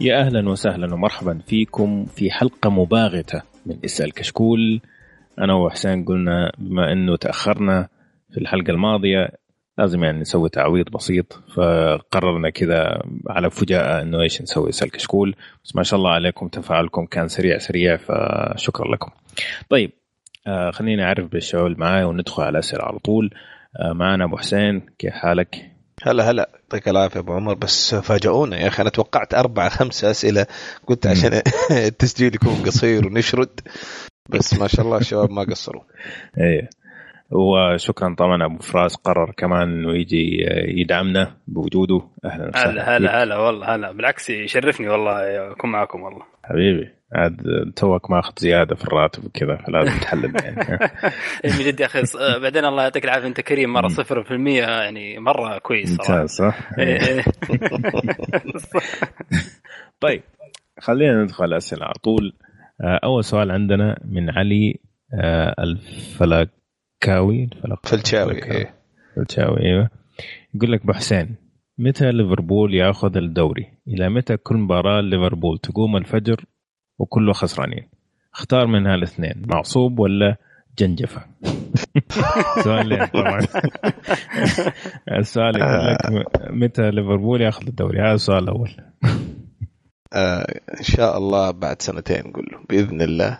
يا أهلا وسهلا ومرحبا فيكم في حلقة مباغتة من إسأل كشكول أنا وحسين قلنا بما إنه تأخرنا في الحلقة الماضية لازم يعني نسوي تعويض بسيط فقررنا كذا على فجاءة إنه إيش نسوي إسأل كشكول بس ما شاء الله عليكم تفاعلكم كان سريع سريع فشكرا لكم. طيب آه خليني أعرف بالشعور معاي وندخل على الأسئلة على طول آه معنا أبو حسين كيف حالك؟ هلا هلا يعطيك العافية أبو عمر. بس فاجئونا يا أخي أنا توقعت أربع خمس أسئلة. قلت عشان التسجيل يكون قصير ونشرد. بس ما شاء الله الشباب ما قصروا. إيه. وشكرا طبعا أبو فراس قرر كمان إنه يجي يدعمنا بوجوده. أهلا وسهلا. هلا هلا هلا والله هلا. بالعكس يشرفني والله أكون معكم والله. حبيبي. عاد توك ماخذ زيادة في الراتب وكذا فلازم تحلل يعني من جد يا أخي بعدين الله يعطيك العافية أنت كريم مرة صفر في المية يعني مرة كويس ممتاز صح؟ إيه، إيه. طيب خلينا ندخل على الأسئلة على طول آه، أول سؤال عندنا من علي آه، الفلكاوي فلتشاوي إيه. فلتشاوي أيوه يقول لك ابو حسين متى ليفربول ياخذ الدوري؟ إلى متى كل مباراة ليفربول تقوم الفجر وكله خسرانين. اختار من هالاثنين معصوب ولا جنجفة؟ سؤالين طبعا. السؤال يقول لك متى ليفربول ياخذ الدوري؟ هذا السؤال الأول. آه إن شاء الله بعد سنتين نقول له بإذن الله.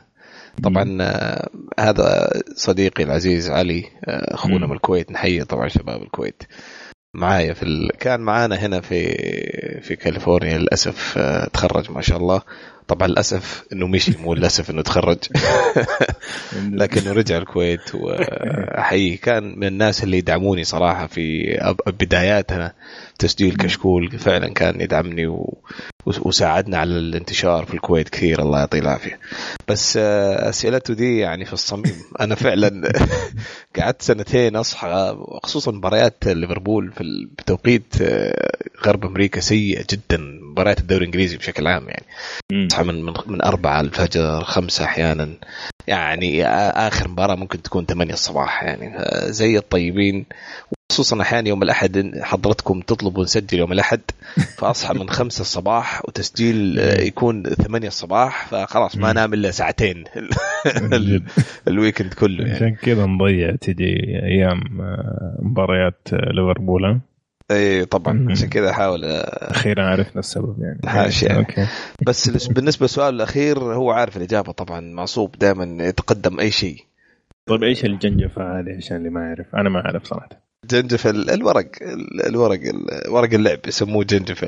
طبعا آه هذا صديقي العزيز علي آه، أخونا من الكويت نحيي طبعا شباب الكويت. معايا في ال... كان معانا هنا في في كاليفورنيا للأسف آه، تخرج ما شاء الله. طبعا للأسف إنه مشي مو للأسف إنه تخرج. لكنه رجع الكويت واحييه كان من الناس اللي يدعموني صراحة في بداياتنا تسجيل كشكول فعلا كان يدعمني و... وساعدنا على الانتشار في الكويت كثير الله يعطيه العافية. بس آه، أسئلته دي يعني في الصميم. أنا فعلا قعدت سنتين أصحى خصوصا مباريات ليفربول في بتوقيت آه، غرب أمريكا سيء جدا. مباريات الدوري الإنجليزي بشكل عام يعني. اصحى من من من أربعة الفجر خمسة أحيانا. يعني آخر مباراة ممكن تكون 8 الصباح يعني. زي الطيبين خصوصا أحيانا يوم الأحد حضرتكم تطلبوا نسجل يوم الأحد فأصحى من خمسة الصباح وتسجيل يكون ثمانية الصباح فخلاص ما انام إلا ساعتين ال weekend كله يعني. عشان كذا نضيع تجي أيام مباريات ليفربول اي طبعا عشان كذا أحاول أخيرا عرفنا السبب يعني. حاشي يعني. okay. بس بالنسبة للسؤال الأخير هو عارف الإجابة طبعا معصوب دائما يتقدم أي شيء. طيب إيش الجنجفه هذه عشان اللي ما يعرف. أنا ما أعرف صراحة. جنجف الورق الورق ورق اللعب يسموه جنجف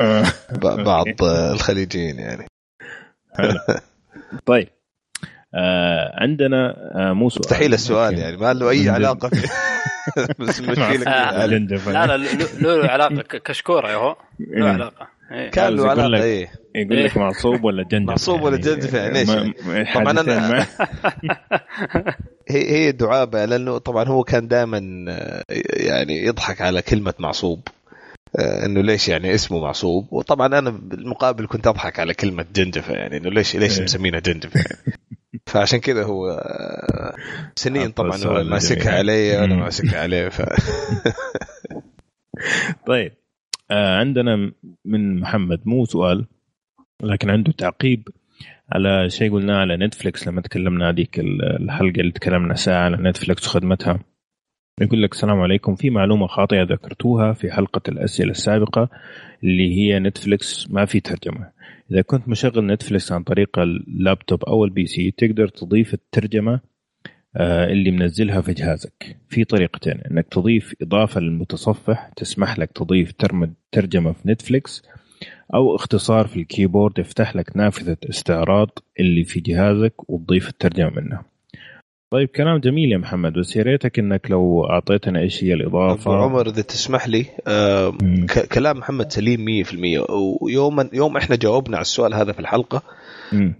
آه. بعض الخليجيين يعني. طيب. عندنا آه مو سؤال مستحيل السؤال يعني ما له أي علاقة بس مشكلة لا لا له علاقة كشكورة يا هو. له علاقة. إيه. كان له علاقة إيه. يقول لك معصوب ولا جنجف معصوب ولا جنجف يعني ليش؟ طبعا أنا هي هي دعابه لأنه طبعا هو كان دائما يعني يضحك على كلمة معصوب آه، إنه ليش يعني اسمه معصوب؟ وطبعا أنا بالمقابل كنت أضحك على كلمة جنجفه يعني إنه ليش ليش إيه. مسمينها جنجفه يعني فعشان كذا هو سنين طبعا هو ماسكها علي وأنا ماسكها عليه ف طيب. آه عندنا من محمد مو سؤال لكن عنده تعقيب على شيء قلناه على نتفلكس لما تكلمنا هذيك الحلقة اللي تكلمنا ساعة على نتفلكس وخدمتها. يقول لك السلام عليكم. في معلومة خاطئة ذكرتوها في حلقة الأسئلة السابقة اللي هي نتفلكس ما في ترجمة. إذا كنت مشغل نتفلكس عن طريق اللابتوب أو ال PC تقدر تضيف الترجمة آه، اللي منزلها في جهازك. في طريقتين إنك تضيف إضافة للمتصفح تسمح لك تضيف ترجمة في نتفليكس أو اختصار في ال keyboard يفتح لك نافذة استعراض اللي في جهازك وتضيف الترجمة منها. طيب كلام جميل يا محمد بس يا ريتك إنك لو أعطيتنا إيش هي الاضافه أبو عمر إذا تسمح لي آه كلام محمد سليم 100% ويوم يوم إحنا جاوبنا على السؤال هذا في الحلقة مم.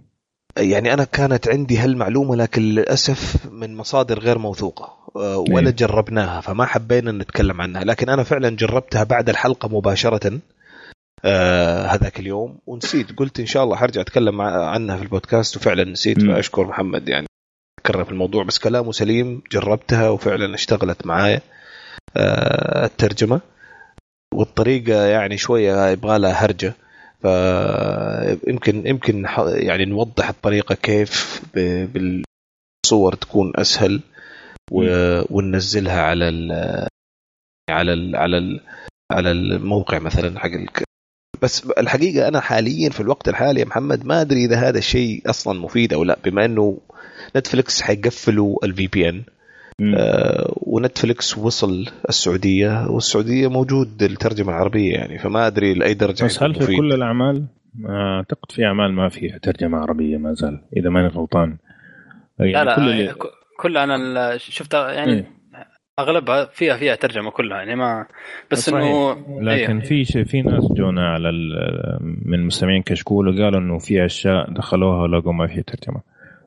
يعني أنا كانت عندي هالمعلومة لكن للأسف من مصادر غير موثوقة آه، ولا. جربناها فما حبينا نتكلم عنها. لكن أنا فعلا جربتها بعد الحلقة مباشرة آه هذاك اليوم ونسيت. قلت إن شاء الله حرجع أتكلم عنها في البودكاست وفعلا نسيت فأشكر محمد يعني. فكرنا في الموضوع بس كلامه سليم جربتها وفعلا اشتغلت معايا آه الترجمة. والطريقة يعني شوية يبغى لها هرجة فيمكن يمكن يعني نوضح الطريقة كيف بالصور تكون أسهل وننزلها على ال على ال على ال على الموقع مثلا حق بس الحقيقة أنا حاليا في الوقت الحالي يا محمد ما أدري إذا هذا الشيء أصلا مفيد أو لا بما إنه نتفلكس حيقفلوا ال VPN آه ونتفلكس وصل السعودية والسعودية موجود الترجمه العربية يعني فما أدري لأي درجة بس هل في مفيد. كل الأعمال؟ أعتقد في أعمال ما فيها ترجمة عربية ما زال إذا ماني غلطان يعني لا لا كل, اللي... كل أنا شفتها يعني إيه؟ أغلبها فيها فيها ترجمة كلها يعني ما بس انه لكن إيه. في في ناس جونا على من مستمعين كشكول وقالوا إنه في أشياء دخلوها ولقوا ما فيها ترجمة.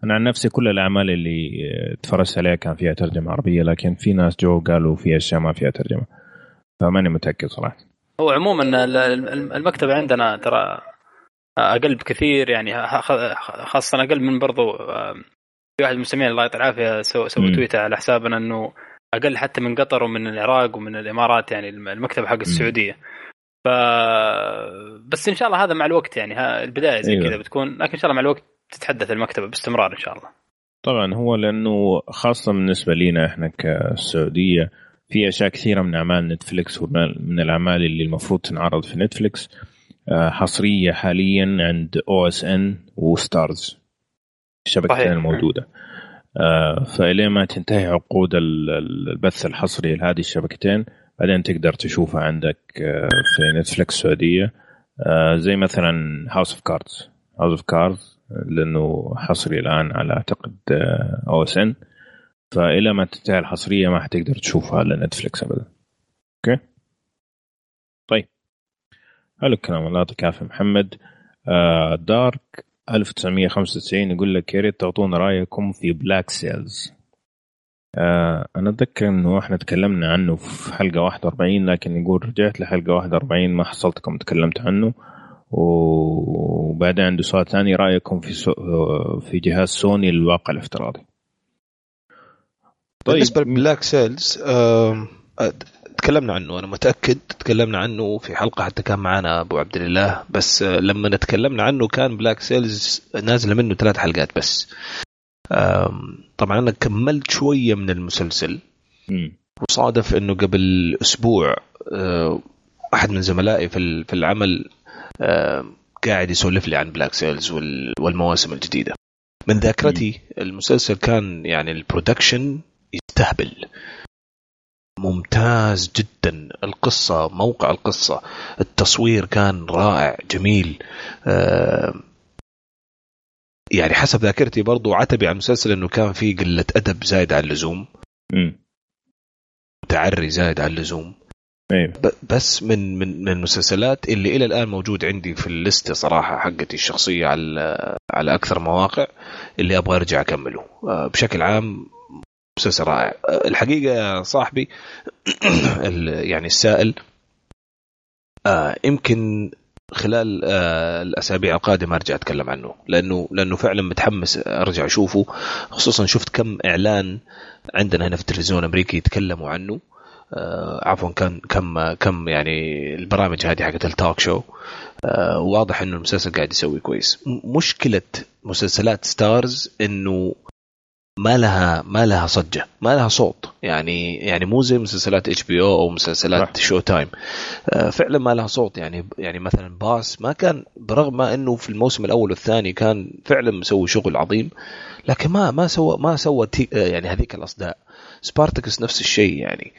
أنا عن نفسي كل الأعمال اللي تفرجت عليها كان فيها ترجمة عربية لكن في ناس جو قالوا في أشياء ما فيها ترجمة. فماني متأكد صراحة. هو عموما المكتبة عندنا ترى أقل بكثير يعني خاصة أقل من برضو في واحد من المستمعين الله يعطيه العافية سوى سو تويتر على حسابنا إنه أقل حتى من قطر ومن العراق ومن الإمارات يعني المكتبه حق السعودية. ف بس إن شاء الله هذا مع الوقت يعني البداية زي أيوة. كذا بتكون لكن إن شاء الله مع الوقت تتحدث المكتبه باستمرار إن شاء الله. طبعا هو لأنه خاصة بالنسبة لنا إحنا كالسعوديه في أشياء كثيرة من أعمال نتفلكس ومن الأعمال اللي المفروض تنعرض في نتفلكس آه، حصرية حاليا عند OSN و Starz الشبكتين الموجودة. آه، فإلى ما تنتهي عقود البث الحصري لهذه الشبكتين بعدين تقدر تشوفها عندك آه، في نتفلكس السعودية زي مثلا House of Cards House of Cards لأنه حصري الآن على أعتقد OSN. فإلى ما تنتهي الحصرية ما حتقدر تشوفها على نتفلكس ابدا. okay؟ طيب. حلو الكلام. الله يعطيك العافية محمد. آه Dark 1995 يقول لك يا ريت تعطونا رأيكم في Black Sails آه أنا أتذكر إنه إحنا تكلمنا عنه في حلقة 41 لكن يقول رجعت لحلقة 41 ما حصلتكم تكلمت عنه. وبعدين عنده سؤال ثاني رأيكم في سو... في جهاز سوني للواقع الافتراضي؟ طيب. بالنسبة ل Black Sails آه تكلمنا عنه أنا متأكد تكلمنا عنه. في حلقة حتى كان معنا أبو عبد الله بس لما تكلمنا عنه كان Black Sails نازلة منه ثلاث حلقات بس. طبعا أنا كملت شوية من المسلسل. وصادف إنه قبل أسبوع أحد من زملائي في العمل قاعد يسولف لي عن Black Sails والمواسم الجديدة. من ذاكرتي المسلسل كان يعني ال production يستهبل. ممتاز جدا. القصة موقع القصة. التصوير كان رائع جميل. آه، يعني حسب ذاكرتي برضو عتبي على المسلسل إنه كان فيه قلة أدب زايد على اللزوم. تعري زايد على اللزوم. أيوه. بس من من من المسلسلات اللي إلى الآن موجود عندي في ال list صراحة حقتي الشخصية على على أكثر مواقع اللي أبغى أرجع أكمله. آه، بشكل عام مسلسل رائع. الحقيقة صاحبي يعني السائل آه يمكن خلال آه الأسابيع القادمة أرجع أتكلم عنه لأنه لأنه فعلا متحمس أرجع أشوفه خصوصا شفت كم إعلان عندنا هنا في التلفزيون الأمريكي يتكلموا عنه. آه عفوا كان كم كم يعني البرامج هذه حقت التوك شو آه واضح إنه المسلسل قاعد يسوي كويس. مشكلة مسلسلات Starz إنه ما لها ما لها صجة ما لها صوت. يعني يعني مو زي مسلسلات HBO أو مسلسلات. Showtime آه، فعلا ما لها صوت. يعني يعني مثلا Boss ما كان برغم ما إنه في الموسم الأول والثاني كان فعلا مسوي شغل عظيم لكن ما ما سوى ما سوى آه، يعني هذيك الأصداء. Spartacus نفس الشيء يعني.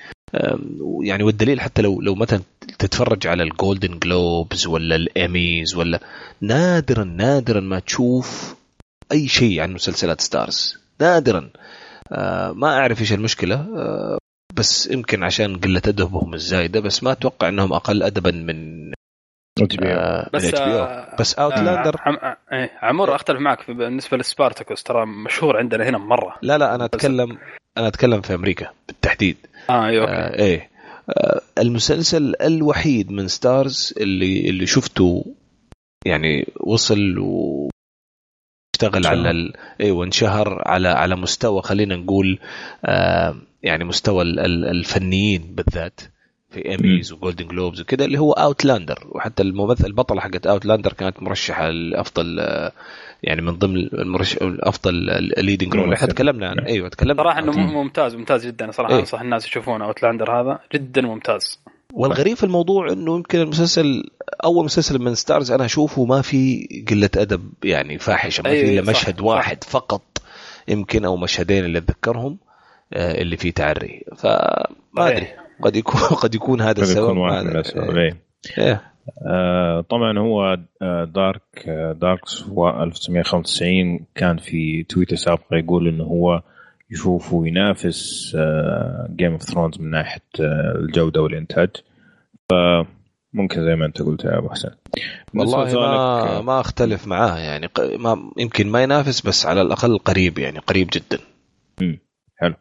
يعني والدليل حتى لو لو مثلا تتفرج على ال Golden Globes ولا الايميز ولا نادرا نادرا ما تشوف أي شيء عن مسلسلات Starz نادرا. آه ما أعرف إيش المشكلة. آه بس يمكن عشان قلة أدبهم الزايدة بس ما أتوقع إنهم أقل ادبا من آه بس آه بس Outlander آه آه عمور أختلف معك بالنسبة ل Spartacus ترى مشهور عندنا هنا مرة. لا لا أنا اتكلم أنا أتكلم في أمريكا بالتحديد. آه أي أوكي. آه إيه. آه المسلسل الوحيد من Starz اللي اللي شفته يعني وصل و اشتغل على ال... أيوه انشهر على على مستوى خلينا نقول آه يعني مستوى الفنيين بالذات في Emmys و Golden Globes وكذا اللي هو Outlander وحتى الممثل البطلة حقت Outlander كانت مرشحة لأفضل يعني من ضمن المرش... أفضل ال leading role إحنا تكلمنا عن أيوه تكلمنا صراحة إنه ممتاز ممتاز جدا. صراحة إيه؟ أنصح الناس يشوفونه Outlander هذا. جدا ممتاز. والغريب في الموضوع إنه يمكن المسلسل أول مسلسل من Starz أنا أشوفه ما في قلة أدب يعني فاحشة ما في أيوة إلا مشهد واحد. فقط يمكن أو مشهدين اللي أتذكرهم آه، اللي فيه تعري فما أدري قد يكون قد يكون هذا السبب يكون واحد من الأسباب إيه. إيه. آه طبعا هو Dark Darks 1995 كان في تويتر سابقه يقول إنه هو يشوف وينافس Game of Thrones من ناحية آه، الجودة والإنتاج. فممكن زي ما أنت قلت يا أبو حسن والله ما ما أختلف معاه يعني ما يمكن ما ينافس بس على الأقل قريب يعني قريب جدا. امم حلو.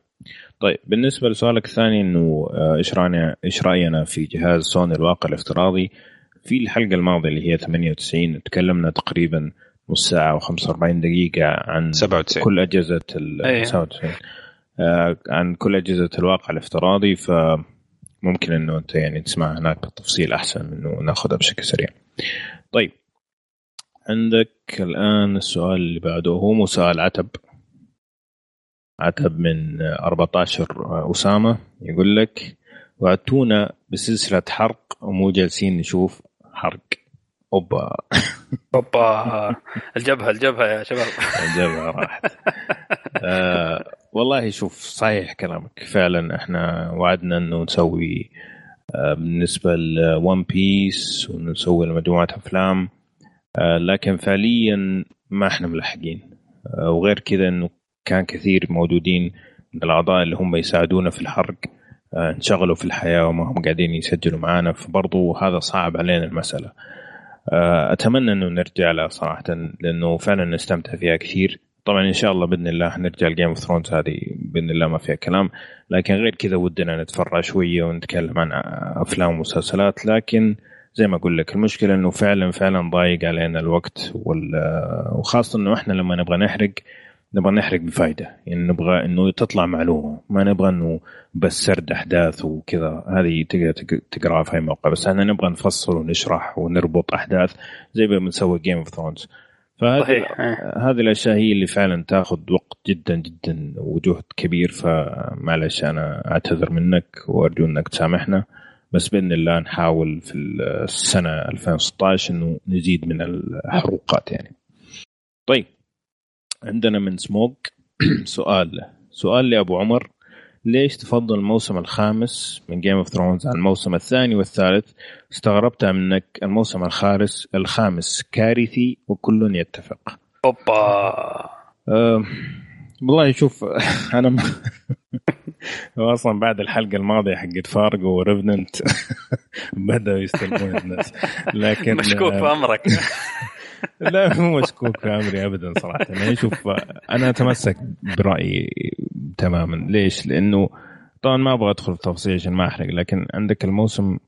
طيب بالنسبة لسؤالك الثاني إنه آه، إيش راينا إيش رأينا في جهاز سوني الواقع الافتراضي؟ في الحلقة الماضية اللي هي 98 تكلمنا تقريبا نص ساعة و45 دقيقة عن 97 كل أجهزة ال 97 آه عن كل أجهزة الواقع الافتراضي فممكن إنه أنت يعني تسمع هناك بالتفصيل أحسن من إنه ناخذها بشكل سريع. طيب عندك الآن السؤال اللي بعده هو مو سؤال عتب. عتب من 14 أسامة يقول لك وعدتونا بسلسلة حرق ومو جالسين نشوف حرق. أوبا. أوبا. الجبهة الجبهة يا شباب. الجبهة راحت. آه والله شوف صحيح كلامك. فعلا إحنا وعدنا إنه نسوي آه بالنسبة لون بيس ونسوي مجموعه أفلام. آه لكن فعليا ما إحنا ملحقين آه وغير كذا إنه كان كثير موجودين من الأعضاء اللي هم يساعدونا في الحرق. آه، انشغلوا في الحياة وما هم قاعدين يسجلوا معنا فبرضو هذا صعب علينا المسألة. أتمنى إنه نرجع لها صراحة لأنه فعلا نستمتع فيها كثير. طبعا إن شاء الله بإذن الله نرجع ل Game of Thrones هذه بإذن الله ما فيها كلام. لكن غير كذا ودنا نتفرع شوية ونتكلم عن أفلام ومسلسلات. لكن زي ما أقول لك المشكلة إنه فعلا فعلا ضايق علينا الوقت وخاصة إنه إحنا لما نبغى نحرق نبغى نحرق بفائده يعني نبغى إنه تطلع معلومة. ما نبغى إنه بس سرد أحداث وكذا. هذه تقدر تقراها في أي موقع. بس إحنا نبغى نفصل ونشرح ونربط أحداث زي ما بنسوي Game of Thrones فهذه هذه الأشياء هي اللي فعلا تأخذ وقت جدا جدا وجهد كبير. فمعلش أنا أعتذر منك وأرجو إنك تسامحنا. بس بإذن الله نحاول في السنة 2016 إنه نزيد من الحروقات يعني. طيب. عندنا من سموك. سؤال. سؤال لأبو عمر. ليش تفضل الموسم الخامس من Game of Thrones عن الموسم الثاني والثالث؟ استغربتها منك الموسم الخامس الخامس كارثي وكل يتفق. أوبا. أه والله شوف أنا ما أصلا بعد الحلقة الماضية حقت فارجو وريفننت بدأوا يستلمون الناس. لكن مشكوك في أمرك. لا مو مشكوك في امري ابدا صراحة يعني شوف أنا أتمسك برأيي تماما ليش؟ لأنه طبعا ما أبغى أدخل في تفاصيل عشان ما أحرق لكن عندك الموسم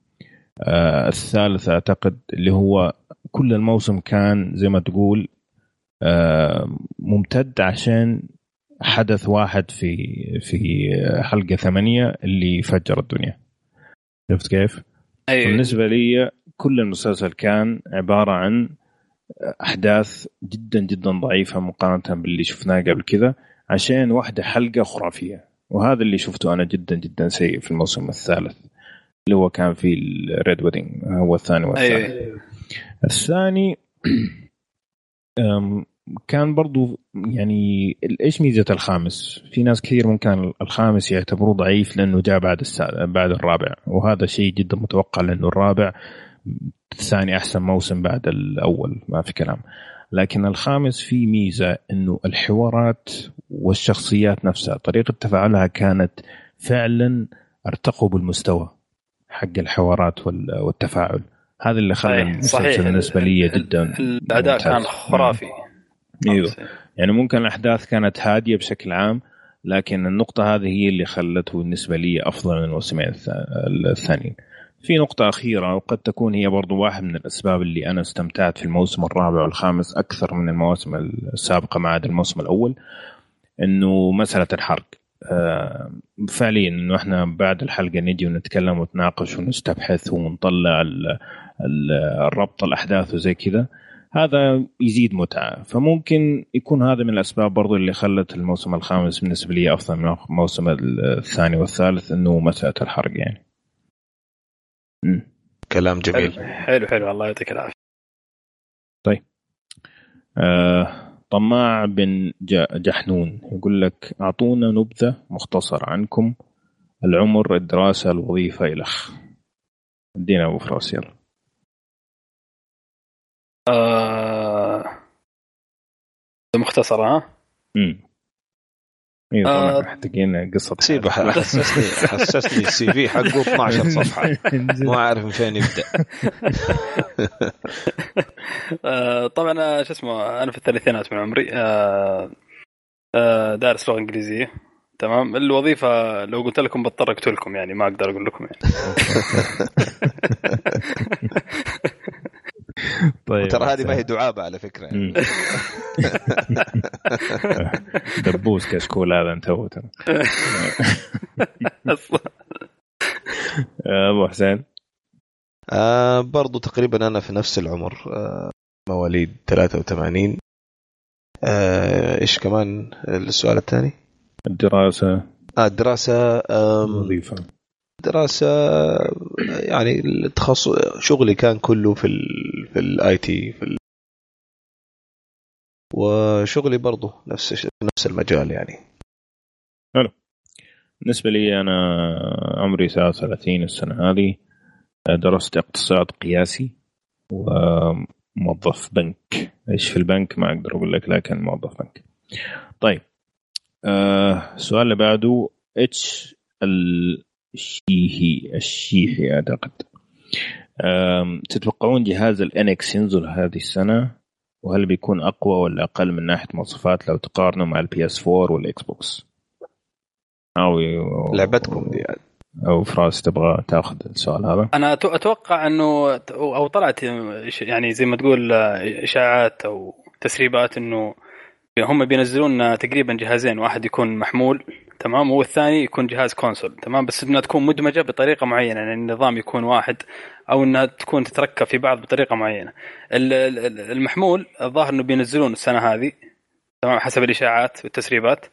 آه الثالث أعتقد اللي هو كل الموسم كان زي ما تقول آه ممتد عشان حدث واحد في في حلقة ثمانية اللي فجر الدنيا شفت كيف؟ أيوة. بالنسبة لي كل المسلسل كان عبارة عن أحداث جدا جدا ضعيفة مقارنة باللي شفناه قبل كذا عشان واحدة حلقة خرافية وهذا اللي شفته أنا جدا جدا سيء في الموسم الثالث اللي هو كان في ال Red Wedding هو الثاني والثالث أيه. الثاني كان برضو يعني إيش ميزة الخامس؟ في ناس كثير ممكن الخامس يعتبروه ضعيف لأنه جاء بعد بعد الرابع وهذا شيء جدا متوقع لأنه الرابع الثاني أحسن موسم بعد الأول ما في كلام. لكن الخامس في ميزة إنه الحوارات والشخصيات نفسها طريقة تفاعلها كانت فعلا أرتقوا بالمستوى حق الحوارات والتفاعل. هذا اللي خلى المسلسل بالنسبة لي جدا الأداء كان خرافي. أيوه. يعني ممكن الأحداث كانت هادية بشكل عام لكن النقطة هذه هي اللي خلته بالنسبة لي أفضل من الموسمين الثانيين. في نقطة أخيرة وقد تكون هي برضو واحد من الأسباب اللي أنا استمتعت في الموسم الرابع والخامس أكثر من المواسم السابقة ما عدا الموسم الأول إنه مسألة الحرق. آه، فعليا إنه إحنا بعد الحلقة نجي ونتكلم ونتناقش ونستبحث ونطلع ال- ال- الربط الأحداث وزي كذا. هذا يزيد متعة. فممكن يكون هذا من الأسباب برضو اللي خلت الموسم الخامس بالنسبة لي أفضل من الموسم الثاني والثالث إنه مسألة الحرق يعني. مم. كلام جميل. حلو حلو الله يعطيك العافية. آه، طماع بن جحنون يقول لك أعطونا نبذة مختصرة عنكم العمر الدراسة الوظيفة الخ ادينا أبو فراس يلا. آه... مختصرة ها؟ امم اي آه. طبعا محتاجين قصة سيبه. حسسني حسسني السي في حقه 12 صفحة. ما أعرف من فين يبدأ. آه طبعا أنا شو اسمه أنا في الثلاثينات من عمري. آه آه دارس لغة إنجليزية. تمام؟ الوظيفة لو قلت لكم بضطر أقتلكم يعني ما أقدر أقول لكم يعني. طيب ترى هذه ما هي دعابة على فكرة يعني. دبوس كشكول هذا انت هو ترى. أصلا. آه، أبو حسين. آه برضو تقريبا أنا في نفس العمر آه مواليد 83 آه إيش كمان السؤال الثاني؟ الدراسة. آه الدراسة الوظيفه دراسة يعني التخصص شغلي كان كله في ال في ال IT في ال وشغلي برضو نفس نفس المجال يعني. بالنسبة لي أنا عمري 33 السنة هذه درست اقتصاد قياسي وموظف بنك. إيش في البنك؟ ما أقدر أقول لك لكن موظف بنك. طيب آه السؤال اللي بعده H الشيهي الشيحي أعتقد. تتوقعون جهاز ال NX ينزل هذه السنة؟ وهل بيكون أقوى ولا أقل من ناحية مواصفات لو تقارنه مع ال PS 4 وال Xbox أو لعبتكم دي. أو فراس تبغى تأخذ السؤال هذا؟ أنا أتوقع إنه أو طلعت يعني زي ما تقول إشاعات أو تسريبات إنه هم بينزلون تقريبا جهازين واحد يكون محمول تمام. والثاني يكون جهاز كونسول تمام. بس إنها تكون مدمجة بطريقة معينة يعني النظام يكون واحد أو إنها تكون تتركب في بعض بطريقة معينة. ال- ال- المحمول الظاهر إنه بينزلون السنة هذه تمام حسب الإشاعات والتسريبات.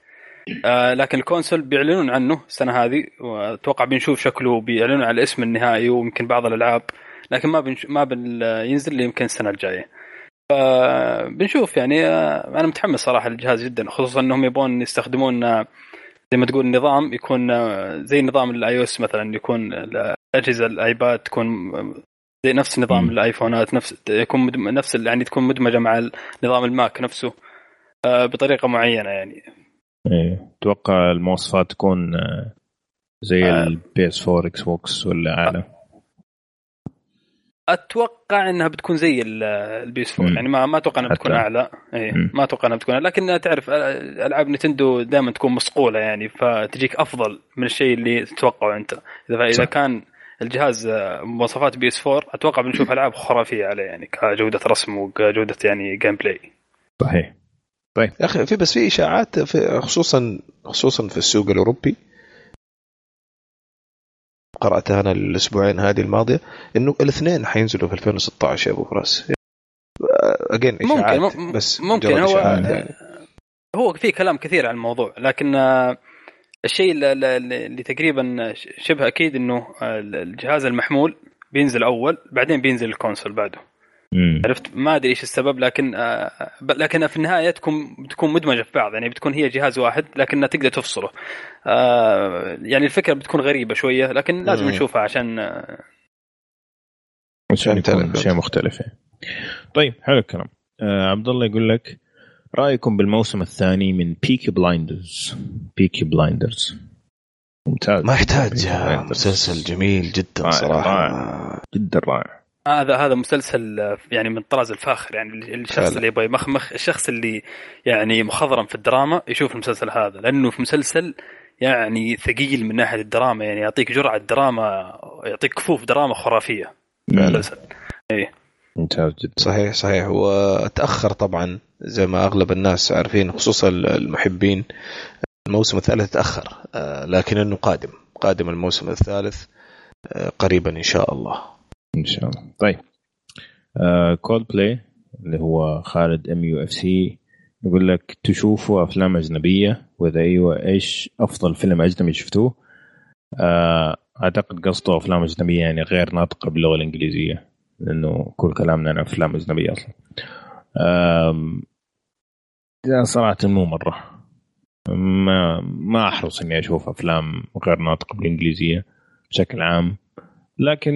آه لكن ال console بيعلنون عنه السنة هذه وأتوقع بنشوف شكله بيعلنون على الاسم النهائي ويمكن بعض الألعاب لكن ما بنش... ما بن... ينزل يمكن السنة الجاية. فبنشوف يعني آه، أنا متحمس صراحة للجهاز جدا خصوصا إنهم يبون يستخدمون آه، زي ما تقول نظام يكون آه، زي نظام ال iOS مثلا يكون الأجهزة ال iPad تكون آه، زي نفس نظام مم. الآيفونات نفس يكون مدم... نفس يعني تكون مدمجة مع نظام الماك نفسه آه، بطريقة معينة يعني إيه. أتوقع المواصفات تكون آه، زي آه. ال PS 4 Xbox ولا أعلى أتوقع إنها بتكون زي ال- ال PS 4 مم. يعني ما ما أتوقع إنها بتكون. أعلى اي. ما أتوقع إنها بتكون أعلى. لكن تعرف ألعاب Nintendo دائما تكون مصقوله يعني فتجيك أفضل من الشيء اللي تتوقعه أنت اذا إذا. كان الجهاز آه، مواصفات PS 4 أتوقع بنشوف ألعاب خرافية عليه يعني كجودة رسم وكجودة يعني gameplay صحيح يا أخي في بس في إشاعات في خصوصا خصوصا في السوق الأوروبي قرأتها أنا الأسبوعين هذه الماضية إنه الاثنين حينزلوا في 2016 يا أبو فراس. اجين ممكن مم- بس ممكن هو يعني. هو في كلام كثير عن الموضوع لكن آه، الشيء اللي تقريبا شبه أكيد إنه آه، الجهاز المحمول بينزل أول بعدين بينزل الكونسول بعده. مم. عرفت ما أدري إيش السبب لكن آه، ب- لكن في النهاية تكون بتكون مدمجة في بعض يعني بتكون هي جهاز واحد لكنها تقدر تفصله آه، يعني الفكرة بتكون غريبة شوية لكن لازم مم. نشوفها عشان آه، عشان. شيء مختلف. طيب حلو الكلام آه عبد الله يقول لك رأيكم بالموسم الثاني من بيكي بلايندرز بيكي بلايندرز ممتاز ما يحتاج. مسلسل جميل جدا رائع، صراحة جدا رائع هذا هذا مسلسل يعني من الطراز الفاخر يعني الشخص فعلا. اللي يبغى يمخمخ الشخص اللي يعني مخضرم في الدراما يشوف المسلسل هذا لأنه في مسلسل يعني ثقيل من ناحية الدراما يعني يعطيك جرعة دراما يعطيك كفوف دراما خرافية. المسلسل. ممتاز جدا. صحيح صحيح. وتأخر طبعا زي ما أغلب الناس عارفين خصوصا المحبين الموسم الثالث تأخر آه، لكن إنه قادم قادم الموسم الثالث آه، قريبا إن شاء الله. إن شاء الله طيب كولد uh, بلاي اللي هو خالد MUFC يقول لك تشوفوا أفلام أجنبية وإذا أيوه إيش أفضل فيلم أجنبي شفتوه؟ uh, أعتقد قصده أفلام أجنبية يعني غير ناطقة باللغة الإنجليزية لأنه كل كلامنا عن أفلام أجنبية أصلا. صراحة مو مرة ما ما أحرص إني أشوف أفلام غير ناطقة بالإنجليزية بشكل عام لكن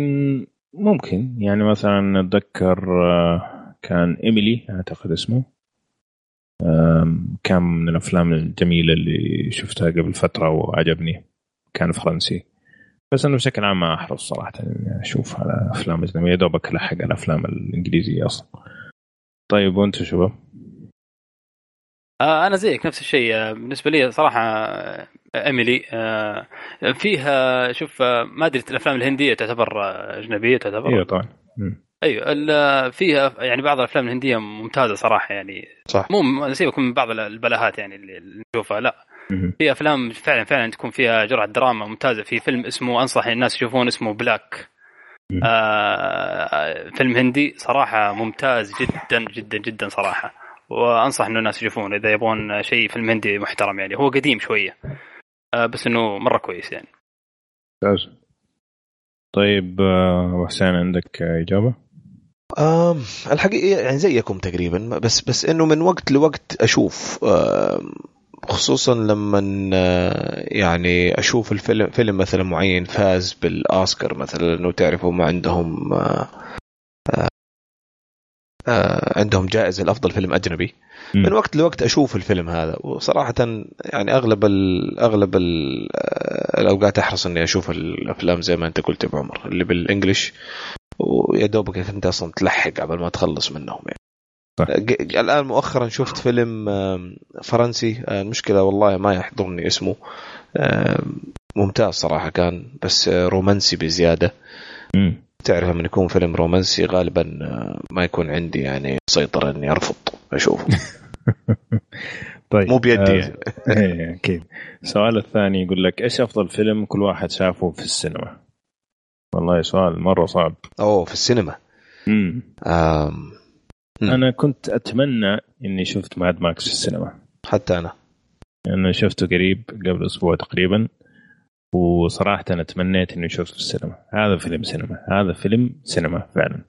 ممكن. يعني مثلا أتذكر آه، كان إيميلي أعتقد اسمه كان من الأفلام الجميلة اللي شفتها قبل فترة وعجبني. كان فرنسي. بس إنه بشكل عام ما أحرص صراحة إني أشوف على أفلام أجنبية. دوبك ألحق على الأفلام الإنجليزية أصلا. طيب وأنت شباب؟ آه، أنا زيك نفس الشيء. آه، بالنسبة لي صراحة إيميلي فيها شوف ما أدري الأفلام الهندية تعتبر أجنبية تعتبر؟ أيوه طبعا. أيوه فيها يعني بعض الأفلام الهندية ممتازة صراحة يعني صح. مو سيبك من بعض البلاهات يعني اللي نشوفها لا. في أفلام فعلا فعلا تكون فيها جرعة دراما ممتازة. في فيلم اسمه أنصح الناس يشوفون اسمه بلاك آه فيلم هندي صراحة ممتاز جدا جدا جدا صراحة. وأنصح إنه الناس يشوفون إذا يبغون شيء فيلم هندي محترم يعني. هو قديم شوية. آه بس إنه مرة كويس يعني ممتاز طيب آه، حسين عندك إجابة؟ الحقيقة يعني زيكم تقريبا بس بس إنه من وقت لوقت أشوف خصوصا لما آه، يعني أشوف الفيلم فيلم مثلا معين فاز بالأوسكار مثلا انه تعرفوا ما عندهم آه، عندهم جائزة لأفضل فيلم أجنبي. من وقت لوقت أشوف الفيلم هذا وصراحة يعني أغلب ال أغلب ال الأوقات أحرص إني أشوف الأفلام زي ما أنت قلت أبو عمر اللي بالانجلش ويا دوبك أنت أصلا تلحق قبل ما تخلص منهم يعني. صح. الآن مؤخرا شفت فيلم فرنسي. المشكلة والله ما يحضرني اسمه. ممتاز صراحة كان بس رومانسي بزيادة. تعرف لما يكون فيلم رومانسي غالبا ما يكون عندي يعني سيطرة إني أرفض أشوفه. طيب مو بيدي يعني. إيه أكيد. السؤال الثاني يقول لك إيش أفضل فيلم كل واحد شافه في السينما؟ والله سؤال مرة صعب. أوه في السينما؟ امم آم. أنا كنت أتمنى إني شفت ماد ماكس في السينما. حتى أنا. أنا شفته قريب قبل أسبوع تقريبا. وصراحة أنا تمنيت إني أشوفه في السينما. هذا فيلم سينما. هذا فيلم سينما فعلا.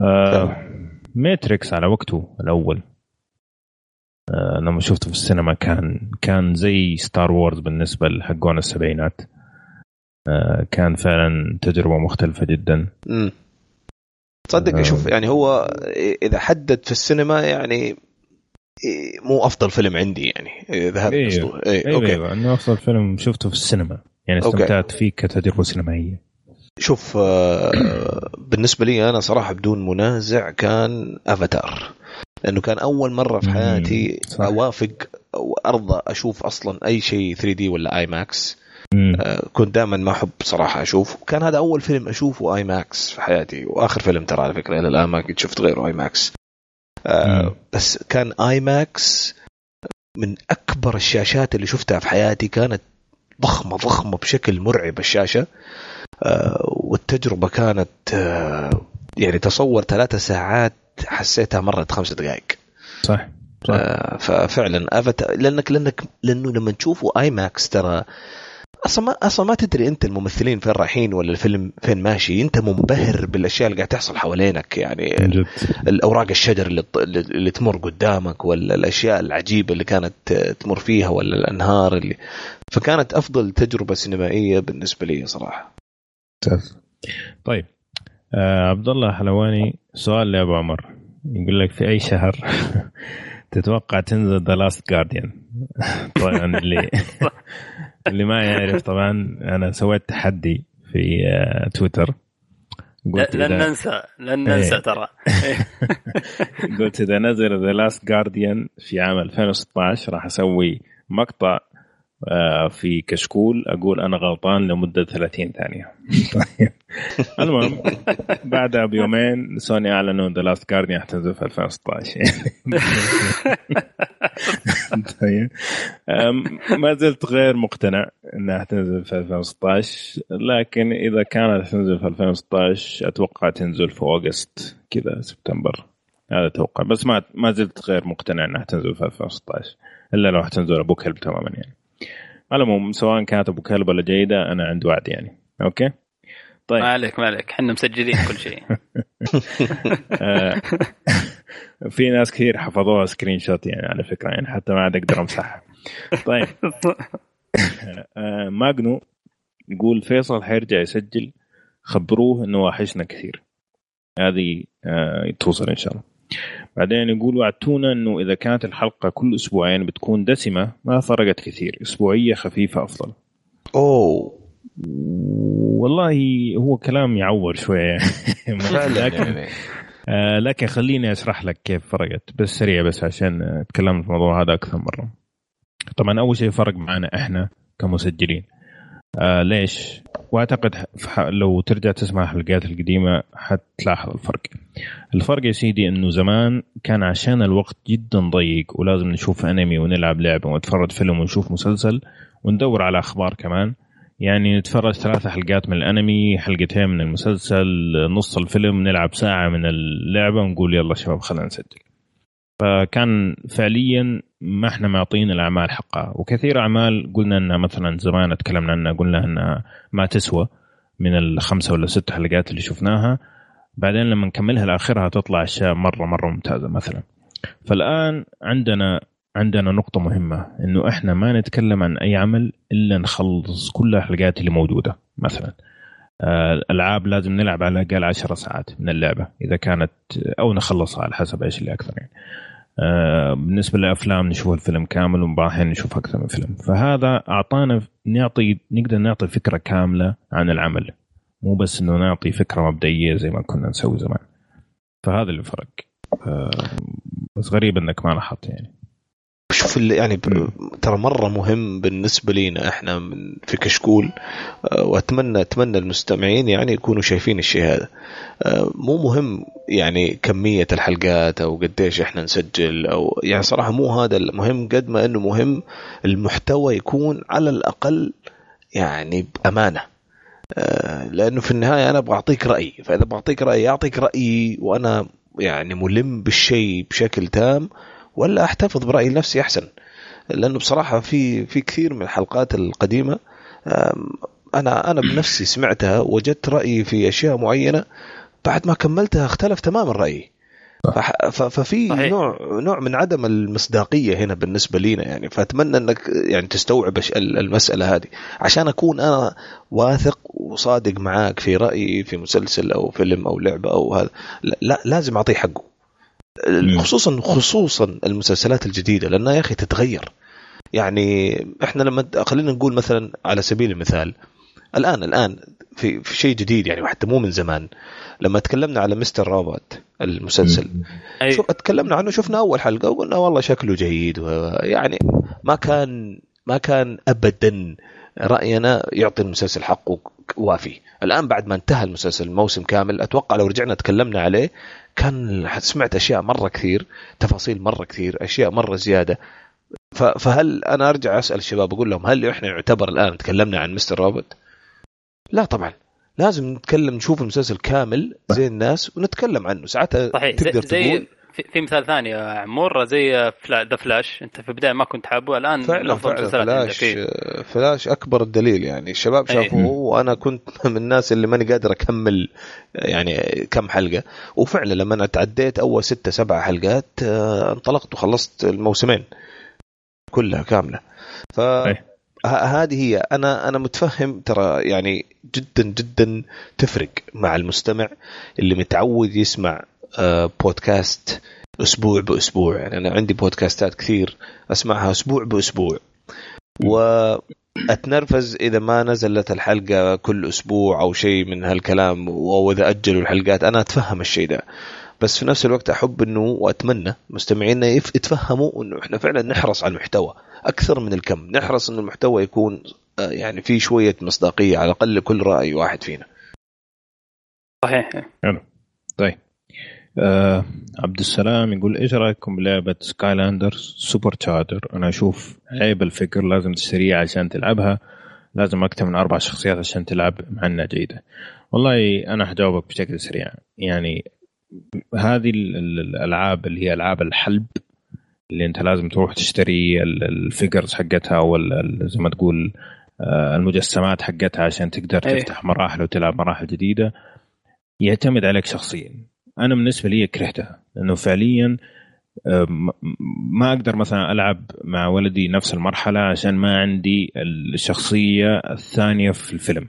آه ماتريكس على وقته الأول. آه لما شفته في السينما كان كان زي ستار وورز بالنسبة لحقون السبعينات. آه كان فعلا تجربة مختلفة جدا. امم تصدق آه. شوف يعني هو إذا حدد في السينما يعني مو أفضل فيلم عندي يعني اذا هذا أيوه. قصده أيوه. أيوه. okay أيوه. إنه أفضل فيلم شفته في السينما يعني استمتعت فيه كتجربه سينمائيه شوف آه بالنسبة لي أنا صراحة بدون منازع كان أفاتار لأنه كان أول مرة في حياتي صح. أوافق وأرضى أشوف أصلا أي شيء 3D ولا IMAX آه كنت دائما ما أحب صراحة أشوف كان هذا أول فيلم أشوفه IMAX في حياتي وآخر فيلم ترى على فكرة إلى الآن ما قد شفت غيره IMAX آه بس كان IMAX من أكبر الشاشات اللي شفتها في حياتي. كانت ضخمة ضخمة بشكل مرعب الشاشة. آه والتجربة كانت آه يعني تصور ثلاثة ساعات حسيتها مرت خمس دقائق. صح, صح. آه ففعلا افاتار لانك لانك لأنه لما تشوفوا IMAX ترى أصلا ما أصلا ما تدري أنت الممثلين فين رايحين ولا الفيلم فين ماشي. أنت منبهر بالأشياء اللي قاعد تحصل حوالينك يعني جد. الأوراق الشجر اللي, اللي تمر قدامك ولا الأشياء العجيبة اللي كانت تمر فيها ولا الأنهار اللي فكانت أفضل تجربة سينمائية بالنسبة لي صراحة. طيب آه عبد الله حلواني سؤال لأبو عمر. يقول لك في أي شهر تتوقع تنزل The Last Guardian طبعا اللي اللي ما يعرف طبعا أنا سويت تحدي في آه، تويتر قلت لن ننسى لن إيه. ننسى ترى قلت إذا نزل The Last Guardian في عام 2016 راح أسوي مقطع في كشكول أقول أنا غلطان لمدة 30 ثانية. طيب المهم بعدها بيومين سوني أعلنوا The Last Guardian حتنزل في 2016 طيب. ما زلت غير مقتنع انها تنزل في 2016 لكن إذا كانت تنزل في 2016 أتوقع تنزل في أوغست كذا سبتمبر. هذا أتوقع بس ما ما زلت غير مقتنع انها تنزل في 2016 إلا لو حتنزل أبو كلب تماما يعني. على العموم سواء كانت أبو كلب ولا جيده أنا عندي وعد يعني. أوكي؟ طيب. ما عليك ما عليك. إحنا مسجلين كل شيء. آه، في ناس كثير حفظوها screenshot يعني على فكرة يعني حتى ما عاد أقدر امسحها طيب. آه، ماجنو يقول فيصل حيرجع يسجل خبروه إنه واحشنا كثير. هذه آه، توصل إن شاء الله. بعدين يقول وعدتونا إنه إذا كانت الحلقة كل أسبوعين بتكون دسمة ما فرقت كثير أسبوعية خفيفة أفضل. أوه. والله هو كلام يعور شوية. لكن يعني. آه لكن خليني أشرح لك كيف فرقت بس سريع بس عشان تكلمنا في الموضوع هذا أكثر مرة. طبعا أول شيء فرق معنا إحنا كمسجلين. آه ليش؟ وأعتقد لو ترجع تسمع الحلقات القديمة حتلاحظ الفرق. الفرق يا سيدي إنه زمان كان عشان الوقت جدا ضيق ولازم نشوف أنمي ونلعب لعبة ونتفرج فيلم ونشوف مسلسل وندور على أخبار كمان يعني نتفرج ثلاثة حلقات من الأنمي حلقتين من المسلسل نص الفيلم نلعب ساعة من اللعبة ونقول يلا شباب خلينا نسجل فكان فعليا ما إحنا معطين الأعمال حقها. وكثير أعمال قلنا إنها مثلا زمان تكلمنا عنها قلنا إنها ما تسوى من الخمسة ولا ست حلقات اللي شفناها. بعدين لما نكملها لآخرها تطلع أشياء مرة مرة ممتازة مثلا. فالآن عندنا عندنا نقطة مهمة إنه إحنا ما نتكلم عن أي عمل إلا نخلص كل الحلقات اللي موجودة مثلا. آه، الألعاب لازم نلعب على الأقل 10 ساعات من اللعبة إذا كانت أو نخلصها على حسب إيش اللي أكثر يعني. بالنسبة للأفلام نشوف الفيلم كامل الاحيان نشوف أكثر من فيلم. فهذا أعطانا نعطي نقدر نعطي فكرة كاملة عن العمل. مو بس إنه نعطي فكرة مبدئية زي ما كنا نسوي زمان. فهذا اللي فرق. آه، بس غريب إنك ما لاحظت يعني. شوف يعني ترى مرة مهم بالنسبة لينا إحنا في كشكول آه، واتمنى أتمنى المستمعين يعني يكونوا شايفين الشيء هذا. آه، مو مهم يعني كمية الحلقات أو قديش إحنا نسجل أو يعني صراحة مو هذا المهم قد ما إنه مهم المحتوى يكون على الأقل يعني بأمانة. آه، لأنه في النهاية أنا أبغى أعطيك رايي فإذا بعطيك رايي أعطيك رايي وأنا يعني ملم بالشيء بشكل تام. ولا أحتفظ برايي لنفسي أحسن. لأنه بصراحة في في كثير من الحلقات القديمة أنا أنا بنفسي سمعتها وجدت رأيي في أشياء معينة بعد ما كملتها اختلف تماما رأيي. ففي صحيح. نوع نوع من عدم المصداقية هنا بالنسبة لينا يعني. فأتمنى أنك يعني تستوعب المسألة هذه. عشان أكون أنا واثق وصادق معاك في رأيي في مسلسل أو فيلم أو لعبة أو هذا لا لازم أعطيه حقه. خصوصا خصوصا المسلسلات الجديدة لأنها يا أخي تتغير. يعني إحنا لما خلينا نقول مثلا على سبيل المثال الان الآن في, في شيء جديد يعني حتى مو من زمان. لما تكلمنا على مستر روبوت المسلسل. شوف تكلمنا عنه شفنا أول حلقة وقلنا والله شكله جيد يعني ما كان ما كان ابدا. رأينا يعطي المسلسل حقه وافي. الآن بعد ما انتهى المسلسل الموسم كامل أتوقع لو رجعنا تكلمنا عليه كان سمعت أشياء مرة كثير تفاصيل مرة كثير أشياء مرة زيادة. فهل أنا أرجع أسأل الشباب أقول لهم هل إحنا يعتبر الآن تكلمنا عن مستر روبوت؟ لا طبعا. لازم نتكلم نشوف المسلسل كامل زي الناس ونتكلم عنه. ساعتها صحيح. تقدر زي تقول في, في مثال ثاني يا عمور زي فلا The Flash انت في البداية ما كنت حابه الآن فعلا فعلا. فلاش فلاش أكبر الدليل يعني. الشباب شافوه وأنا كنت من الناس اللي ماني قادر أكمل يعني كم حلقة. وفعلا لما أنا تعديت أول ستة سبع حلقات آه، انطلقت وخلصت الموسمين كلها كاملة. ف هذه هي. أنا أنا متفهم ترى يعني جدا جدا تفرق مع المستمع اللي متعود يسمع بودكاست أسبوع بأسبوع. يعني أنا عندي بودكاستات كثير أسمعها أسبوع بأسبوع. وأتنرفز إذا ما نزلت الحلقة كل أسبوع أو شيء من هالكلام أو إذا أجلوا الحلقات. أنا أتفهم الشيء ده. بس في نفس الوقت أحب إنه وأتمنى مستمعينا يتفهموا إنه إحنا فعلا نحرص على المحتوى أكثر من الكم. نحرص ان المحتوى يكون آه، يعني في شوية مصداقية على الأقل كل رأي واحد فينا. صحيح. حلو. طيب. آه عبد السلام يقول إيش رأيكم بلعبة Skylanders SuperChargers أنا أشوف عيب الفكرة لازم تشتريها عشان تلعبها. لازم أكثر من أربع شخصيات عشان تلعب مع إنها جيدة. والله أنا حجاوبك بشكل سريع. يعني هذه الألعاب اللي هي ألعاب الحلب اللي أنت لازم تروح تشتري الفيجرز حقتها أو زي ما تقول آه، المجسمات حقتها عشان تقدر أيه. تفتح مراحل وتلعب مراحل جديدة. يعتمد عليك شخصيا. أنا بالنسبة لي كرهتها لأنه فعليا آه، ما أقدر مثلا ألعب مع ولدي نفس المرحلة عشان ما عندي الشخصية الثانية في الفيلم.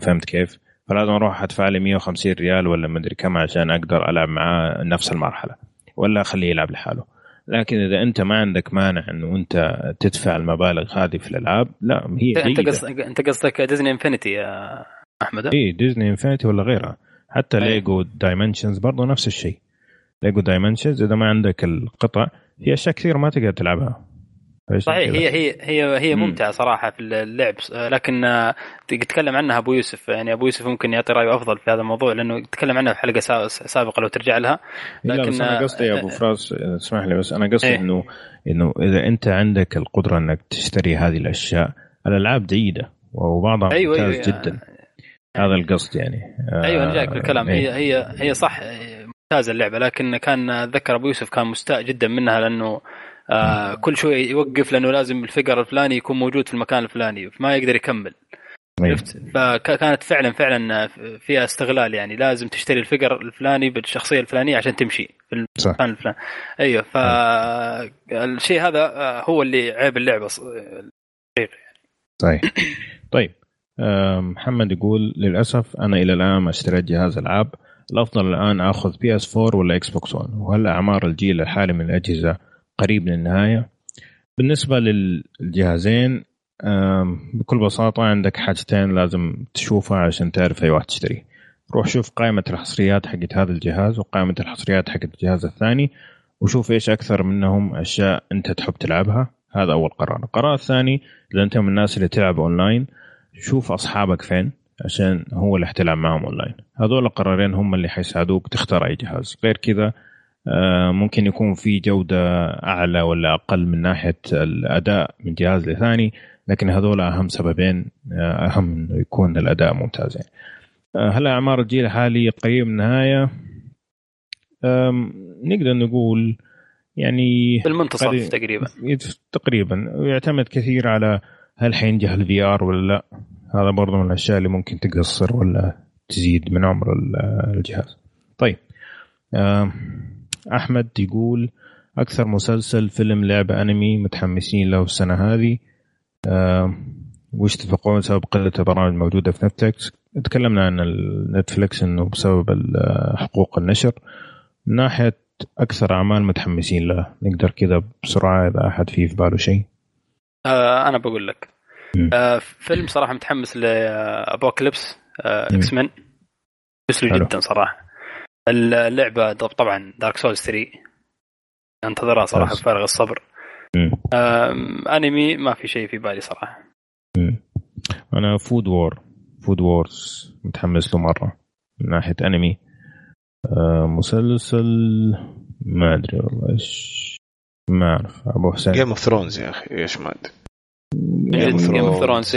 فهمت كيف؟ فلازم أروح أدفع لي 150 ريال ولا مدري كم عشان أقدر ألعب معاه نفس المرحلة ولا أخليه يلعب لحاله. لكن إذا أنت ما عندك مانع انه أنت تدفع المبالغ هذه في الألعاب لا هي أنت قصدك أنت قصدك Disney Infinity يا أحمد؟ اي ديزني انفنتي ولا غيرها. حتى Lego Dimensions برضه نفس الشيء. Lego Dimensions إذا ما عندك القطع في أشياء كثير ما تقدر تلعبها. صحيح هي هي هي هي ممتعة صراحة في اللعب. لكن تتكلم عنها أبو يوسف. يعني أبو يوسف ممكن يعطي رايه أفضل في هذا الموضوع لأنه تكلم عنها في حلقة سابقة لو ترجع لها. لكن لا أنا قصدي يا أبو فراس اسمح لي بس أنا قصدي إيه؟ انه إنه إذا أنت عندك القدرة إنك تشتري هذه الأشياء الألعاب جيدة وبعضها أيوة ممتاز أيوة جدا. هذا القصد يعني. أيوه أنا جايك في الكلام. إيه؟ هي هي هي صح ممتازة اللعبة لكن كان ذكر أبو يوسف كان مستاء جدا منها لأنه آه كل شوي يوقف لأنه لازم الفقر الفلاني يكون موجود في المكان الفلاني ما يقدر يكمل. عرفت فكانت فعلا فعلا فيها استغلال يعني. لازم تشتري الفقر الفلاني بالشخصية الفلانية عشان تمشي في المكان الفلاني. أيوه فالشيء هذا آه، هو اللي عيب اللعبة يعني. صحيح طيب. محمد يقول للأسف أنا إلى الآن ما اشتريت جهاز ألعاب. الافضل الآن آخذ PS4 ولا Xbox One وهل أعمار الجيل الحالي من الأجهزة قريب للنهاية؟ بالنسبة للجهازين بكل بساطة عندك حاجتين لازم تشوفها عشان تعرف أي واحد تشتري. روح شوف قائمة الحصريات حقت هذا الجهاز وقائمة الحصريات حقت الجهاز الثاني وشوف إيش أكثر منهم أشياء أنت تحب تلعبها. هذا أول قرار. القرار الثاني إذا أنت من الناس اللي تلعب اونلاين شوف أصحابك فين عشان هو اللي حتلعب معهم اونلاين هذول القرارين هم اللي حيساعدوك تختار أي جهاز غير كذا آه، ممكن يكون في جودة أعلى ولا أقل من ناحية الأداء من جهاز لثاني لكن هذول أهم سببين آه، أهم إنه يكون الأداء ممتاز يعني. آه، هل أعمار الجيل الحالي قريب من النهاية؟ نقدر نقول يعني في المنتصف تقريبا تقريبا ويعتمد كثير على هل حينجح ال VR ولا لا؟ هذا برضه من الأشياء اللي ممكن تقصر ولا تزيد من عمر الجهاز. طيب أحمد يقول أكثر مسلسل فيلم لعبه أنمي متحمسين له السنة هذه. وش تتوقعون سبب قلة البرامج الموجودة في نتفلكس تكلمنا عن نتفلكس إنه بسبب حقوق النشر. من ناحية أكثر أعمال متحمسين له. نقدر كذا بسرعة إذا أحد فيه في باله شيء. آه أنا بقول لك. آه فيلم صراحة متحمس ل Apocalypse آه X-Men جدا صراحة. اللعبة طبعا Dark Souls 3 أنتظرها صراحة بفارغ الصبر. أنمي ما في شيء في بالي صراحة. أنا Food Wars Food Wars متحمس له مرة من ناحية أنمي. آه مسلسل ما أدري والله إيش. ما أعرف. أبو حسين. جيم اوف ثرونز يا أخي إيش ما أدري. Game of Thrones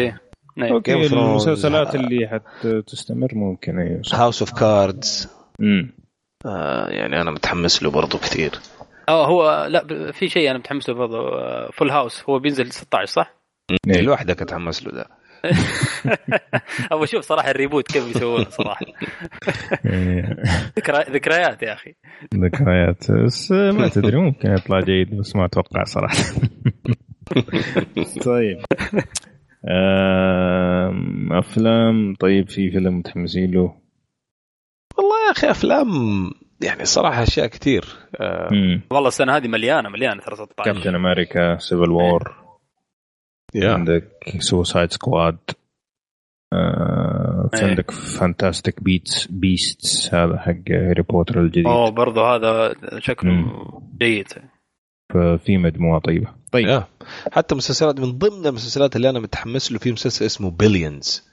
okay المسلسلات اللي حتستمر ممكن أيوه House of Cards يعني أنا متحمس له برضه كثير. آه هو لا في شيء أنا متحمس له برضه Full House هو بينزل 16 صح؟ إيه. لوحدك أتحمس له ده. أبغى أشوف صراحة ال reboot كيف بيسوونه صراحة. إيه. ذكريات يا أخي. ذكريات. بس ما تدري ممكن يطلع جيد بس ما أتوقع صراحة. طيب. أفلام. طيب في فيلم متحمسين له؟ والله يا أخي أفلام يعني صراحة أشياء كثير آه والله السنة هذه مليانة مليانة ترى 16 كابتن أمريكا سيفل وور عندك Suicide Squad إيه. عندك Fantastic Beasts Beasts هذا حق هاري بوتر الجديد أوه برضه هذا شكله مم. جيد ففي مجموعة طيبة طيب يا. حتى مسلسلات من ضمن المسلسلات اللي أنا متحمس له في مسلسل اسمه Billions.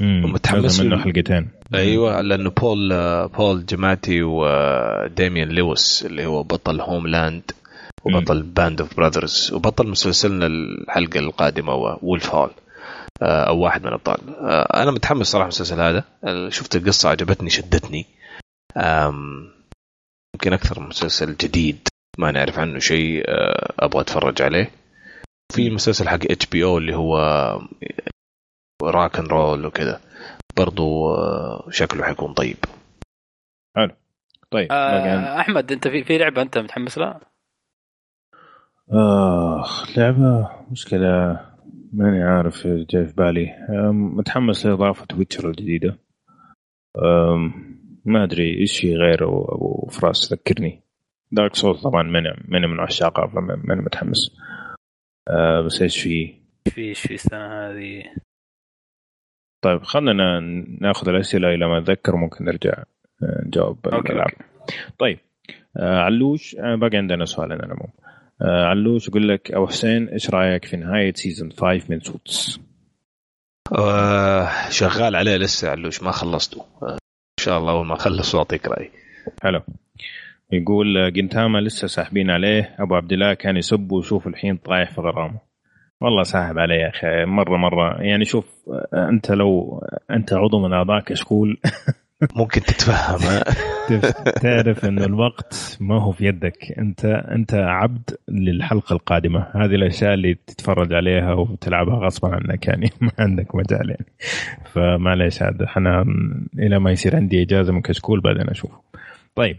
متحمس منه له. حلقتين أيوه لأنه بول بول جياماتي وديميان لويس اللي هو بطل Homeland وبطل Band of Brothers وبطل مسلسلنا الحلقة القادمة Wolf Hall آه، أو واحد من الأبطال. آه، أنا متحمس صراحة المسلسل هذا. آه، شفت القصة عجبتني شدتني. يمكن أكثر مسلسل جديد ما نعرف عنه شيء أبغى أتفرج عليه. في مسلسل حق HBO اللي هو rock and roll وكذا. برضو شكله حيكون طيب. طيب باقي عندك. آه أحمد أنت في في لعبة أنت متحمس لها؟ آخ لعبة مشكلة ماني عارف جاي في بالي. متحمس لإضافة Witcher الجديدة. ما أدري إيش في غيره أبو فراس ذكرني. Dark Souls طبعا ماني ماني من عشاقها فماني متحمس. أه، بس إيش في؟ في إيش في السنة هذه؟ طيب خلينا ناخذ الأسئلة إلى ما أتذكر ممكن نرجع أه، نجاوب okay، الألعاب. طيب آه علوش آه باقي عندنا سؤال أنا مو. آه علوش يقول لك؟ ابو حسين إيش رأيك في نهاية season 5 من Suits؟ آه، شغال عليه لسه علوش ما خلصته آه، إن شاء الله أول ما أخلص اعطيك رأيي. حلو. يقول آه، Gintama لسه ساحبين عليه. أبو عبد الله كان يسب وشوف الحين طايح في غرامه. والله ساحب عليه يا أخي. مرة مرة. يعني شوف آه، أنت لو أنت عضو من أعضاء كشكول. ممكن تتفهم؟ تعرف إنه الوقت ما هو في يدك. أنت أنت عبد للحلقة القادمة. هذه الأشياء اللي تتفرج عليها وتلعبها غصبا عنك يعني. ما عندك مجال يعني. فمعليش عاد أنا إلى ما يصير عندي إجازة من كشكول بعدين اشوفه طيب.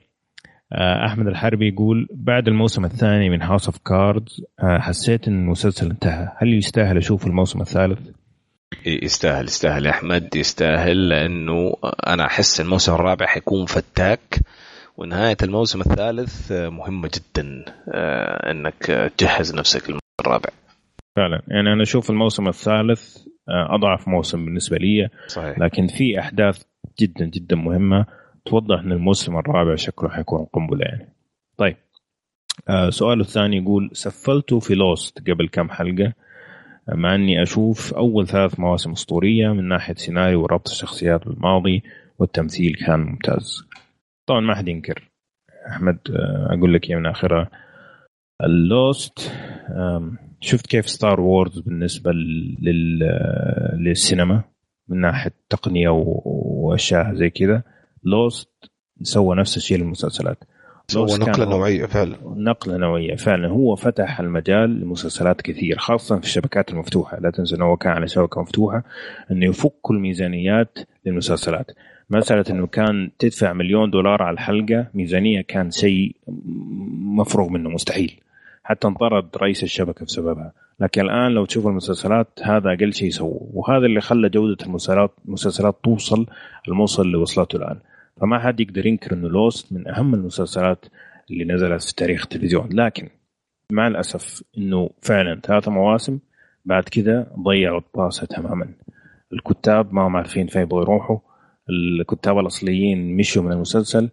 آه، أحمد الحربي يقول بعد الموسم الثاني من House of Cards حسيت إن المسلسل انتهى. هل يستاهل أشوف الموسم الثالث؟ يستاهل يستاهل يا أحمد يستاهل لأنه أنا أحس الموسم الرابع حيكون فتاك ونهاية الموسم الثالث مهمة جدا آه، إنك تجهز نفسك للموسم الرابع. فعلا. يعني أنا أشوف الموسم الثالث آه، أضعف موسم بالنسبة لي صحيح. لكن في أحداث جدا جدا مهمة توضح إن الموسم الرابع شكله حيكون قنبلة يعني. طيب آه سؤاله الثاني يقول سفلت في لوست قبل كم حلقة؟ مع أني أشوف أول ثلاث مواسم أسطورية من ناحية سيناريو وربط الشخصيات بالماضي والتمثيل كان ممتاز. طبعا ما حد ينكر. أحمد آه أقول لك إياه من اخرها ال Lost شفت كيف Star Wars بالنسبة لل آه، للسينما من ناحية تقنية وأشياء زي كذا. Lost سوى نفس الشيء للمسلسلات. كان نقلة هو- نوعية فعلا. نقلة نوعية فعلا. هو فتح المجال لمسلسلات كثير خاصة في الشبكات المفتوحة. لا تنسى إنه هو كان على شبكة مفتوحة إنه يفك كل ميزانيات للمسلسلات. مسألة إنه كان تدفع مليون دولار على الحلقة ميزانية كان شيء مفروغ منه مستحيل. حتى انطرد رئيس الشبكة بسببها. لكن الآن لو تشوف المسلسلات هذا أقل شيء سووه وهذا اللي خلى جودة المسلسلات المسلسلات توصل الموصل اللي وصلته الآن. فما حد يقدر ينكر إنه لوست من أهم المسلسلات اللي نزلت في تاريخ التلفزيون. لكن مع الأسف إنه فعلا ثلاثة مواسم بعد كذا ضيعوا الطاسة تماما. الكتاب ما هم عارفين فين يبغوا يروحوا. الكتاب الأصليين مشوا من المسلسل.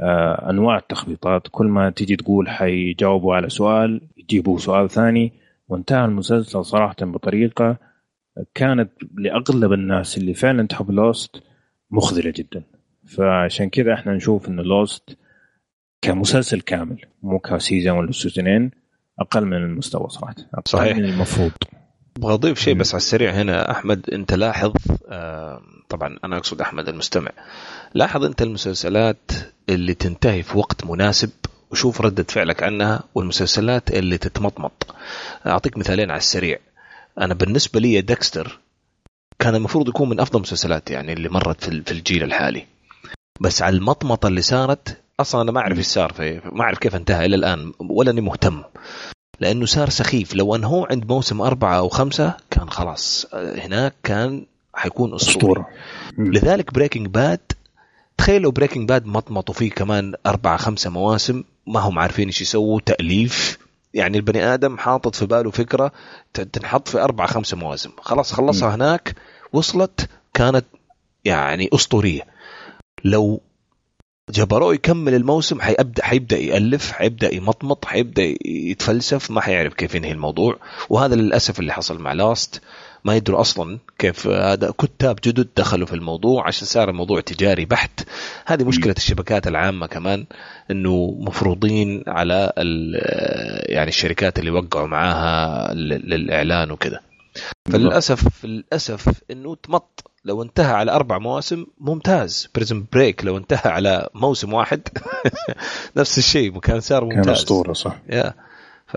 آه أنواع التخبيطات. كل ما تيجي تقول حيجاوبوا على سؤال يجيبوا سؤال ثاني. وانتهى المسلسل صراحة بطريقة كانت لأغلب الناس اللي فعلا تحب Lost مخذلة جدا. فعشان كذا إحنا نشوف إن Lost كمسلسل كامل مو ك season ولا سيزونين أقل من المستوى صراحة أقل صحيح. من المفروض أبغى اضيف شيء. بس على السريع هنا أحمد أنت لاحظ طبعا أنا أقصد أحمد المستمع لاحظ أنت المسلسلات اللي تنتهي في وقت مناسب وشوف ردة فعلك عنها والمسلسلات اللي تتمطمط أعطيك مثالين على السريع أنا بالنسبة لي ديكستر كان المفروض يكون من أفضل المسلسلات يعني اللي مرت في الجيل الحالي بس على المطمطة اللي صارت أصلا أنا ما أعرف إيش صار ما أعرف كيف انتهى إلى الآن ولا أني مهتم. لأنه صار سخيف. لو انهوه عند موسم أربعة أو خمسة كان خلاص هناك كان حيكون اسطوري أسطورة. لذلك Breaking Bad تخيل لو Breaking Bad مطمطوا فيه كمان أربعة خمسة مواسم ما هم عارفين إيش يسووا تأليف. يعني البني آدم حاطط في باله فكرة تنحط في أربعة خمسة مواسم. خلاص خلصها هناك وصلت كانت يعني أسطورية. لو جبروه يكمل الموسم حيبدا حيبدأ يألف حيبدأ يمطمط حيبدأ يتفلسف ما حيعرف كيف ينهي الموضوع. وهذا للأسف اللي حصل مع Lost. ما يدروا أصلا كيف هذا كتاب جدد دخلوا في الموضوع عشان صار الموضوع تجاري بحت. هذه مشكلة الشبكات العامة كمان إنه مفروضين على يعني الشركات اللي وقعوا معاها للإعلان وكذا. فللأسف للأسف إنه تمط. لو انتهى على أربع مواسم ممتاز. Prison Break لو انتهى على موسم واحد نفس الشيء كان صار ممتاز. كان أسطورة صح. يا ف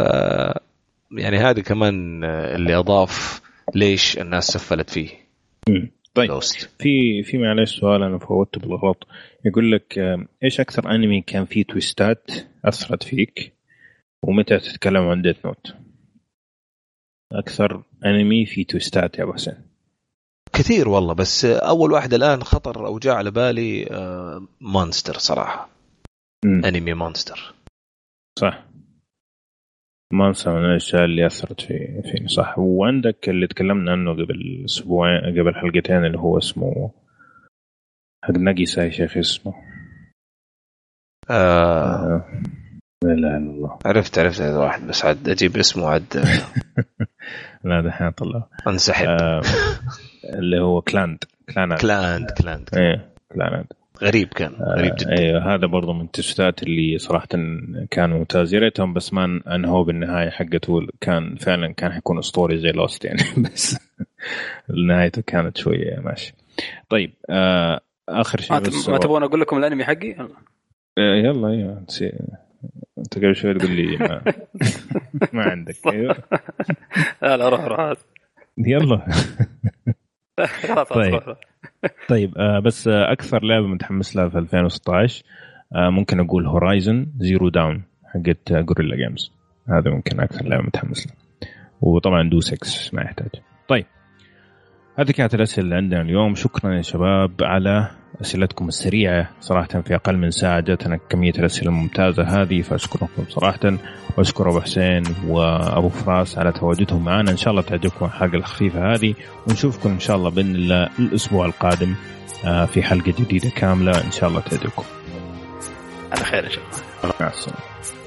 يعني هذه كمان اللي أضاف ليش الناس سفلت فيه. مم. طيب. في في معلش سؤال أنا فوتته بالغلط. يقول لك إيش أكثر أنمي كان فيه twistات أثرت فيك؟ ومتى تتكلم عن Death Note أكثر أنمي فيه twistات يا ابو حسين كثير والله بس أول واحد الآن خطر أو جاء على بالي Monster صراحة م. أنمي مونستر صح مانسا من الأشياء اللي أثرت في فيني صح وعندك اللي تكلمنا عنه قبل أسبوعين قبل حلقتين اللي هو اسمه حق نقيسة يا شيخ اسمه آه. آه. لا إله إلا الله. عرفت عرفت هذا واحد بس عاد أجيب اسمه عاد. لا دحين طلع انسحب. آه اللي هو كلاند. Clannad. Clannad Clannad. إيه Clannad. غريب كان غريب جدا. أيوه هذا برضه من ال twistات اللي صراحة كان ممتاز. يا ريتهم بس ما انهوا بالنهاية حقته كان فعلا كان حيكون اسطوري زي Lost يعني. بس نهايته كانت شوية ماشي. طيب آه آخر شيء ما, تبغون أقول لكم الأنمي حقي؟ يلا يلا أيوه انت قبل شوي تقول لي ما, ما عندك. أيوه. لا لا روح روح. يلا. طيب. طيب آه بس آه أكثر لعبة متحمس لها في 2016 آه ممكن أقول Horizon Zero Dawn حقت Guerrilla Games هذا ممكن أكثر لعبة متحمس لها. وطبعا Dota 6 ما يحتاج. طيب. هذه كانت الأسئلة اللي عندنا اليوم. شكرا يا شباب على أسئلتكم السريعة صراحة في أقل من ساعة جاتنا كمية الأسئلة الممتازة هذه فأشكركم صراحة. وأشكر أبو حسين وأبو فراس على تواجدهم معنا. إن شاء الله تعجبكم الحلقة الخفيفة هذه ونشوفكم إن شاء الله بإذن الله الأسبوع القادم آه، في حلقة جديدة كاملة. إن شاء الله تعجبكم. على خير إن شاء الله. مع السلامة.